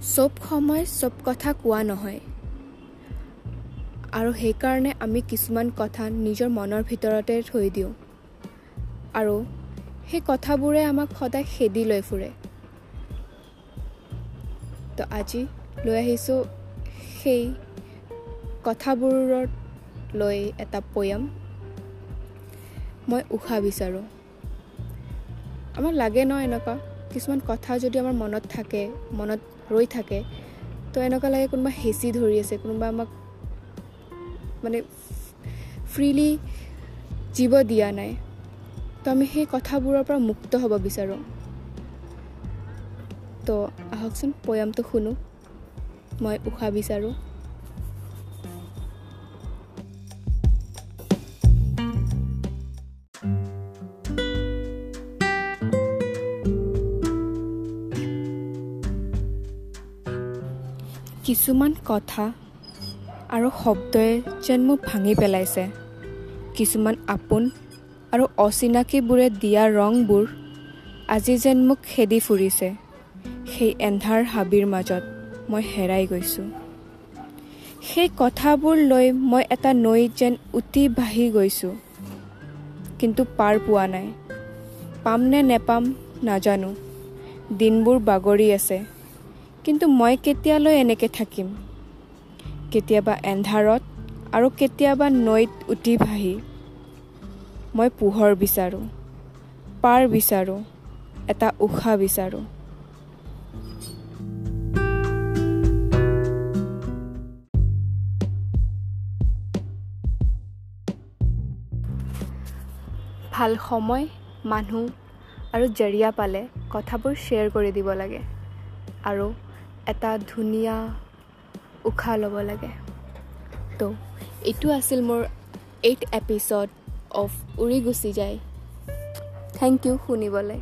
চব সময় চব কথা কোৱা নহয়। আৰু সেইকাৰণে আমি কিছুমান কথা নিজৰ মনৰ ভিতৰতে থৈ দিওঁ। আৰু সেই কথাবোৰে আমাক সদায় খেদি লৈ ফুৰে। তো আজি লৈ আহিছোঁ সেই কথাবোৰত লৈ এটা পয়াম। মই উশাহ বিচাৰোঁ। আমাক লাগে ন এনেকুৱা? কিছুমান কথা যদি আমাৰ মনত থাকে মনত ৰৈ থাকে তো এনেকুৱা লাগে কোনোবা হেঁচি ধৰি আছে কোনোবা আমাক মানে ফ্ৰীলি জীৱ দিয়া নাই। তো আমি সেই কথাবোৰৰ পৰা মুক্ত হ'ব বিচাৰোঁ। তো আহকচোন পয়ামটো শুনো মই উশাহ বিচাৰোঁ। কিছুমান কথা আৰু শব্দই যেন মোক ভাঙি পেলাইছে। কিছুমান আপোন আৰু অচিনাকিবোৰে দিয়া ৰংবোৰ আজি যেন মোক খেদি ফুৰিছে। সেই এন্ধাৰ হাবিৰ মাজত মই হেৰাই গৈছোঁ। সেই কথাবোৰ লৈ মই এটা নৈত যেন উটি বাঢ়ি গৈছোঁ। কিন্তু পাৰ পোৱা নাই। পাম নে নেপাম নাজানো। দিনবোৰ বাগৰি আছে। কিন্তু মই কেতিয়ালৈ এনেকৈ থাকিম? কেতিয়াবা এন্ধাৰত আৰু কেতিয়াবা নৈত উটি ভাহি। মই পোহৰ বিচাৰোঁ পাৰ বিচাৰোঁ এটা উশাহ বিচাৰোঁ। ভাল সময় মানুহ আৰু জৰিয়া পালে কথাবোৰ শ্বেয়াৰ কৰি দিব লাগে। আৰু এটা ধুনীয়া উশাহ ল'ব লাগে। তো এইটো আছিল মোৰ এইট এপিছড অফ উৰি গুচি যায়। থেংক ইউ শুনিবলৈ।